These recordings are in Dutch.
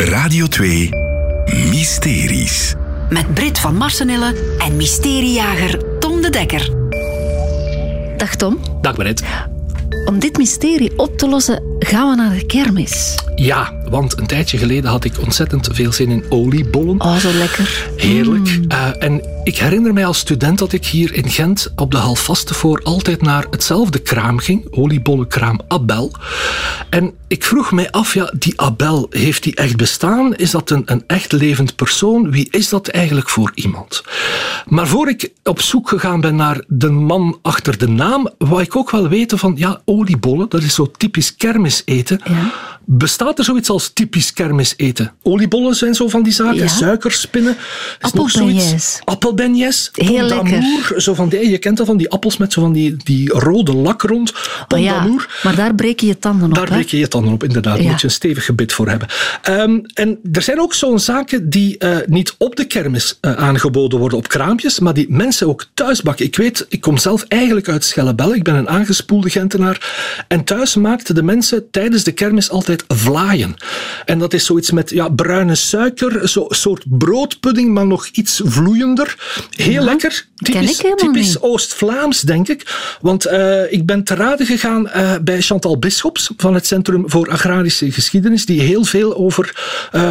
Radio 2 Mysteries. Met Brit van Marsenille en mysteriejager Tom de Dekker. Dag Tom. Dag Brit. Om dit mysterie op te lossen gaan we naar de kermis. Ja, want een tijdje geleden had ik ontzettend veel zin in oliebollen. Oh, zo lekker. Heerlijk. Uh, en ik herinner mij als student dat ik hier in Gent op de halfvaste voor altijd naar hetzelfde kraam ging. Oliebollenkraam Abel. En ik vroeg mij af, ja, die Abel, heeft die echt bestaan? Is dat een, een echt levend persoon? Wie is dat eigenlijk voor iemand? Maar voor ik op zoek gegaan ben naar de man achter de naam, wou ik ook wel weten van, ja, oliebollen, dat is zo typisch Ja. Bestaat er zoiets als typisch kermiseten? Oliebollen zijn zo van die zaken, ja. suikerspinnen. Appelbeignets. Appelbeignets. Heel lekker. Zo van die, je kent dat van die appels met zo van die, die rode lak rond. Oh ja, maar daar breek je je tanden op. Daar breek je je tanden op, inderdaad. Daar moet je een stevig gebit voor hebben. Um, en er zijn ook zo'n zaken die uh, niet op de kermis uh, aangeboden worden op kraampjes, maar die mensen ook thuis bakken. Ik weet, ik kom zelf eigenlijk uit Schellebel. Ik ben een aangespoelde Gentenaar. En thuis maakten de mensen tijdens de kermis altijd vlaaien. En dat is zoiets met ja, bruine suiker, zo, een soort broodpudding, maar nog iets vloeiender. Heel ja, lekker. Typisch, typisch Oost-Vlaams, denk ik. Want uh, ik ben te raden gegaan uh, bij Chantal Bisschops van het Centrum voor Agrarische Geschiedenis, die heel veel over uh,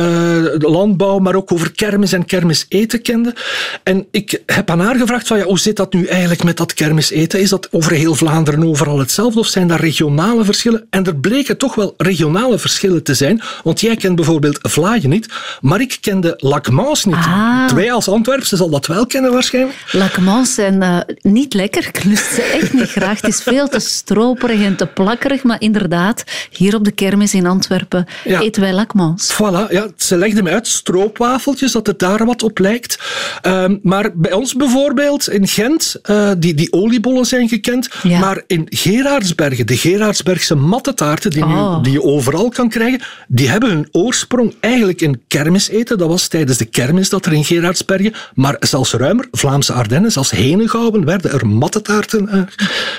landbouw, maar ook over kermis en kermiseten kende. En ik heb aan haar gevraagd van ja, hoe zit dat nu eigenlijk met dat kermiseten? Is dat over heel Vlaanderen overal hetzelfde of zijn daar regionale verschillen? En er bleken toch wel regionale verschillen te zijn. Want jij kent bijvoorbeeld Vlaaien niet, maar ik kende Lacmans niet. Ah. Wij als Antwerpse zal dat wel kennen waarschijnlijk. Lacmans zijn uh, niet lekker. Ik lust ze echt niet graag. Het is veel te stroperig en te plakkerig. Maar inderdaad, hier op de kermis in Antwerpen ja. eten wij Lacmans. Voilà, ja, ze legden mij uit stroopwafeltjes, dat het daar wat op lijkt. Um, maar bij ons bijvoorbeeld in Gent, uh, die, die oliebollen zijn gekend. Ja. Maar in Gerardsbergen, de Gerardsbergse mattetaarten, die, Oh. nu, die je overal kan krijgen, die hebben hun oorsprong eigenlijk in kermiseten. Dat was tijdens de kermis dat er in Gerardsbergen, maar zelfs ruimer, Vlaamse Ardennen, zelfs Henegouwen, werden er mattetaarten uh,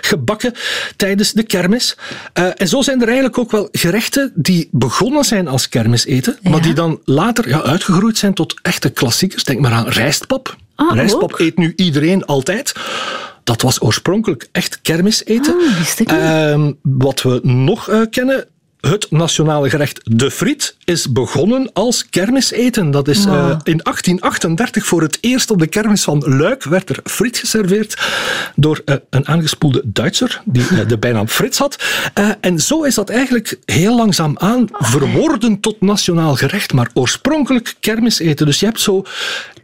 gebakken tijdens de kermis. Uh, en zo zijn er eigenlijk ook wel gerechten die begonnen zijn als kermiseten, Ja. maar die dan later ja, uitgegroeid zijn tot echte klassiekers. Denk maar aan rijstpap. Ah, rijstpap ook? eet nu iedereen altijd. Dat was oorspronkelijk echt kermiseten. Ah. Ehm, wat we nog eh, kennen, het nationale gerecht de friet is begonnen als kermiseten. Dat is eh, Wow. in 1838 voor het eerst op de kermis van Luik werd er friet geserveerd door eh, een aangespoelde Duitser die eh, de bijnaam Frits had. Eh, en zo is dat eigenlijk heel langzaam aan verworden tot nationaal gerecht, maar oorspronkelijk kermiseten. Dus je hebt zo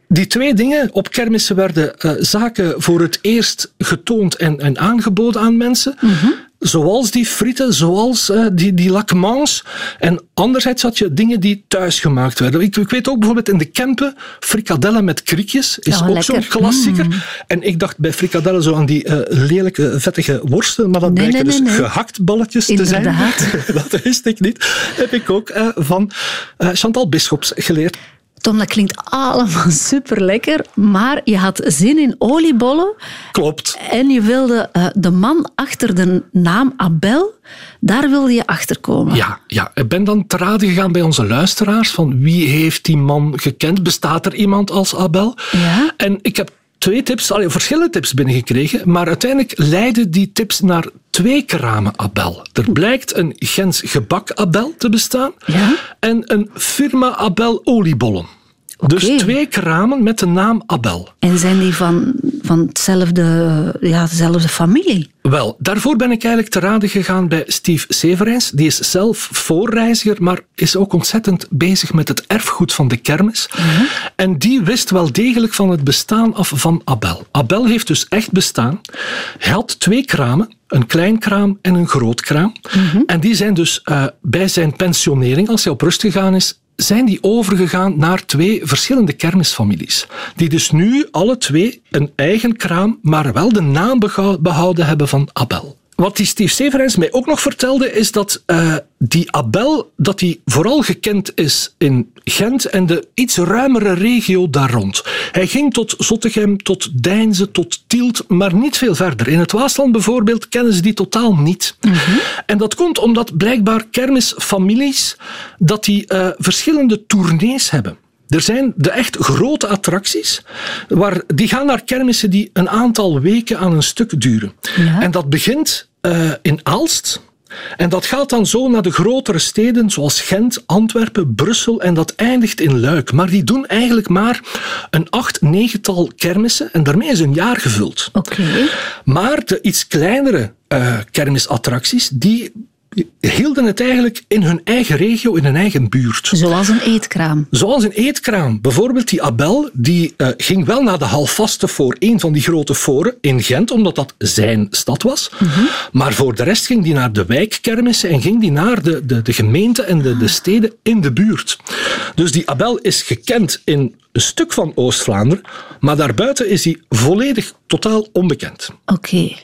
die twee dingen. Op kermissen werden eh, zaken voor het eerst getoond en, en aangeboden aan mensen. Zoals die frieten, zoals eh, die, die lacmans. En anderzijds had je dingen die thuis gemaakt werden. Ik, ik weet ook bijvoorbeeld in de Kempen, frikadellen met kriekjes is Ja, ook zo'n klassieker. En ik dacht bij frikadellen zo aan die eh, lelijke, vettige worsten, maar dat Nee, blijken nee, dus nee, nee. gehakt balletjes te zijn. Inderdaad. dat wist ik niet. Heb ik ook eh, van Chantal Bisschops geleerd. Tom, dat klinkt allemaal super lekker, maar je had zin in oliebollen Klopt. en je wilde eh, de man achter de naam Abel, daar wilde je achter komen. Ja, ja, ik ben dan te raden gegaan bij onze luisteraars van wie heeft die man gekend? Bestaat er iemand als Abel? Ja. En ik heb twee tips, allee, verschillende tips binnengekregen, maar uiteindelijk leiden die tips naar twee kramen Abel. Er blijkt een Gens gebak Abel te bestaan Ja. en een firma Abel oliebollen. Dus twee kramen met de naam Abel. En zijn die van, van hetzelfde, ja, dezelfde familie? Wel, daarvoor ben ik eigenlijk te raden gegaan bij Steve Severijns. Die is zelf voorreiziger, maar is ook ontzettend bezig met het erfgoed van de kermis. En die wist wel degelijk van het bestaan af van Abel. Abel heeft dus echt bestaan. Hij had twee kramen. Een klein kraam en een groot kraam. En die zijn dus eh, bij zijn pensionering, als hij op rust gegaan is, zijn die overgegaan naar twee verschillende kermisfamilies. Die dus nu alle twee een eigen kraam, maar wel de naam behouden hebben van Abel. Wat die Steve Severens mij ook nog vertelde, is dat uh, die Abel dat die vooral gekend is in Gent en de iets ruimere regio daar rond. Hij ging tot Zottegem, tot Deinze, tot Tielt, maar niet veel verder. In het Waasland bijvoorbeeld kennen ze die totaal niet. Mm -hmm. En dat komt omdat blijkbaar kermisfamilies dat die uh, verschillende tournees hebben. Er zijn de echt grote attracties, waar, die gaan naar kermissen die een aantal weken aan een stuk duren. Ja. En dat begint uh, in Aalst. En dat gaat dan zo naar de grotere steden zoals Gent, Antwerpen, Brussel en dat eindigt in Luik. Maar die doen eigenlijk maar een acht, negental kermissen en daarmee is een jaar gevuld. Okay. Maar de iets kleinere uh, kermisattracties, die hielden het eigenlijk in hun eigen regio, in hun eigen buurt. Zoals een eetkraam. Zoals een eetkraam. Bijvoorbeeld die Abel, die uh, ging wel naar de halfvaste voor een van die grote foren in Gent, omdat dat zijn stad was. Mm -hmm. Maar voor de rest ging die naar de wijkkermissen en ging die naar de, de, de gemeente en de, de steden in de buurt. Dus die Abel is gekend in een stuk van Oost-Vlaanderen, maar daarbuiten is hij volledig totaal onbekend. Oké. Okay.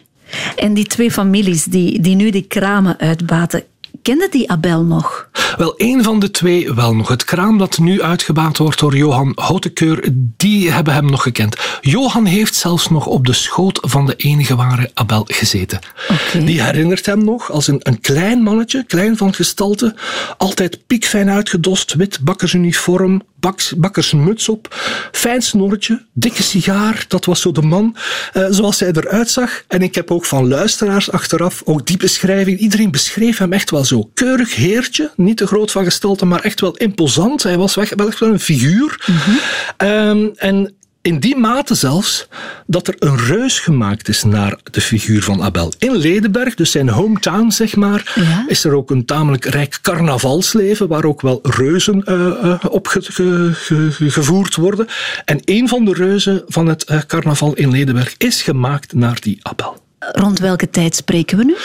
En die twee families die, die nu die kramen uitbaten, kende die Abel nog? Wel, één van de twee wel nog. Het kraam dat nu uitgebaat wordt door Johan Houtekeur, die hebben hem nog gekend. Johan heeft zelfs nog op de schoot van de enige ware Abel gezeten. Okay. Die herinnert hem nog als een, een klein mannetje, klein van gestalte, altijd piekfijn uitgedost, wit bakkersuniform, baks, bakkersmuts op, fijn snorretje, dikke sigaar, dat was zo de man, uh, zoals hij eruit zag. En ik heb ook van luisteraars achteraf ook die beschrijving. Iedereen beschreef hem echt wel zo. Keurig heertje, niet te groot van gestalte, maar echt wel imposant. Hij was wel echt wel een figuur. Mm -hmm. um, en in die mate zelfs dat er een reus gemaakt is naar de figuur van Abel. In Ledenberg, dus zijn hometown zeg maar, ja. is er ook een tamelijk rijk carnavalsleven waar ook wel reuzen uh, uh, opgevoerd worden. En een van de reuzen van het uh, carnaval in Ledenberg is gemaakt naar die Abel. Rond welke tijd spreken we nu?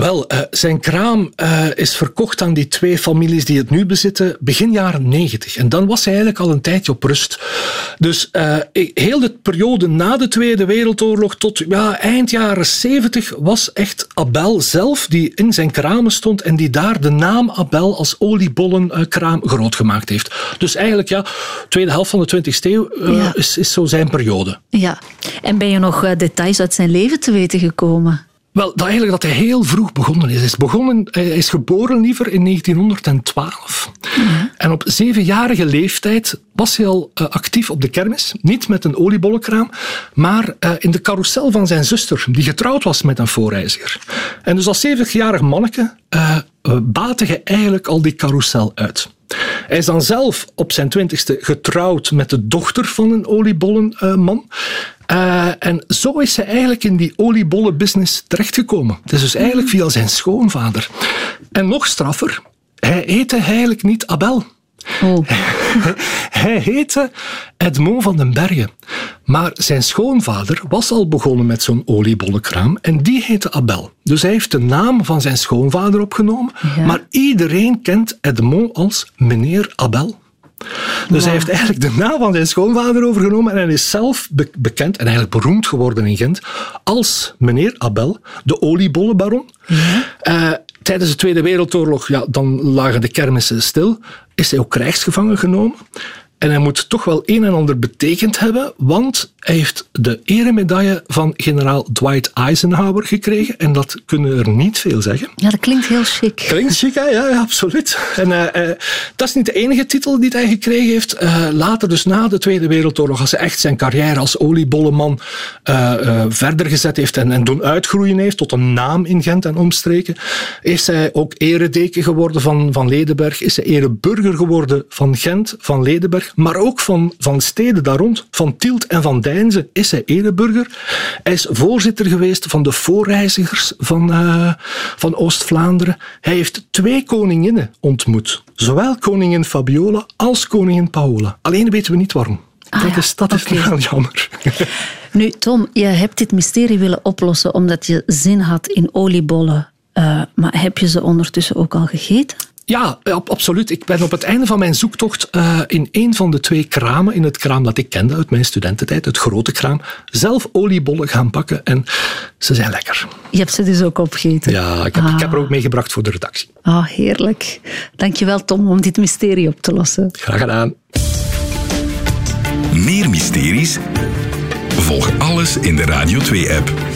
Wel, uh, zijn kraam uh, is verkocht aan die twee families die het nu bezitten begin jaren 90. En dan was hij eigenlijk al een tijdje op rust. Dus uh, heel de periode na de Tweede Wereldoorlog tot ja, eind jaren 70 was echt Abel zelf die in zijn kramen stond en die daar de naam Abel als oliebollenkraam groot gemaakt heeft. Dus eigenlijk ja, tweede helft van de 20e eeuw ja. is, is zo zijn periode. Ja, en ben je nog details uit zijn leven te weten gekomen? Wel, dat eigenlijk dat hij heel vroeg begonnen is. Hij is, begonnen, hij is geboren liever in 1912. Ja. En op zevenjarige leeftijd was hij al uh, actief op de kermis. Niet met een oliebollenkraam, maar uh, in de carousel van zijn zuster, die getrouwd was met een voorreiziger. En dus als zevenjarig manneke uh, baatte hij eigenlijk al die carousel uit. Hij is dan zelf op zijn twintigste getrouwd met de dochter van een oliebollenman. Uh, en zo is hij eigenlijk in die oliebollenbusiness terechtgekomen. Het is dus eigenlijk via zijn schoonvader. En nog straffer, hij heette eigenlijk niet Abel. Oh. hij heette Edmond van den Bergen. Maar zijn schoonvader was al begonnen met zo'n oliebollenkraam en die heette Abel. Dus hij heeft de naam van zijn schoonvader opgenomen, ja. maar iedereen kent Edmond als meneer Abel. Dus wow. hij heeft eigenlijk de naam van zijn schoonvader overgenomen en hij is zelf be bekend en eigenlijk beroemd geworden in Gent als meneer Abel, de oliebollenbaron. Uh, tijdens de Tweede Wereldoorlog, ja, dan lagen de kermissen stil, is hij ook krijgsgevangen genomen. En hij moet toch wel een en ander betekend hebben, want hij heeft de eremedaille van generaal Dwight Eisenhower gekregen. En dat kunnen er niet veel zeggen. Ja, dat klinkt heel chic. Klinkt chic, hè? Ja, ja, absoluut. En uh, uh, dat is niet de enige titel die hij gekregen heeft. Uh, later, dus na de Tweede Wereldoorlog, als hij echt zijn carrière als oliebolleman verder gezet heeft en, en doen uitgroeien heeft tot een naam in Gent en omstreken, is hij ook eredeken geworden van, van Ledenberg, is hij ereburger geworden van Gent, van Ledenberg, maar ook van, van steden daar rond, van Tielt en van Deinze is hij ereburger. Hij is voorzitter geweest van de voorreizigers van, uh, van Oost-Vlaanderen. Hij heeft twee koninginnen ontmoet. Zowel koningin Fabiola als koningin Paola. Alleen weten we niet waarom. Ah, dat ja. is, dat okay. is wel jammer. Nu, Tom, je hebt dit mysterie willen oplossen omdat je zin had in oliebollen. Uh, maar heb je ze ondertussen ook al gegeten? Ja, absoluut. Ik ben op het einde van mijn zoektocht uh, in een van de twee kramen, in het kraam dat ik kende uit mijn studententijd, het grote kraam, zelf oliebollen gaan bakken en ze zijn lekker. Je hebt ze dus ook opgegeten? Ja, ik heb, ik heb er ook ah. meegebracht voor de redactie. Ah, oh, heerlijk. Dankjewel Tom om dit mysterie op te lossen. Graag gedaan. Meer mysteries? Volg alles in de Radio 2-app.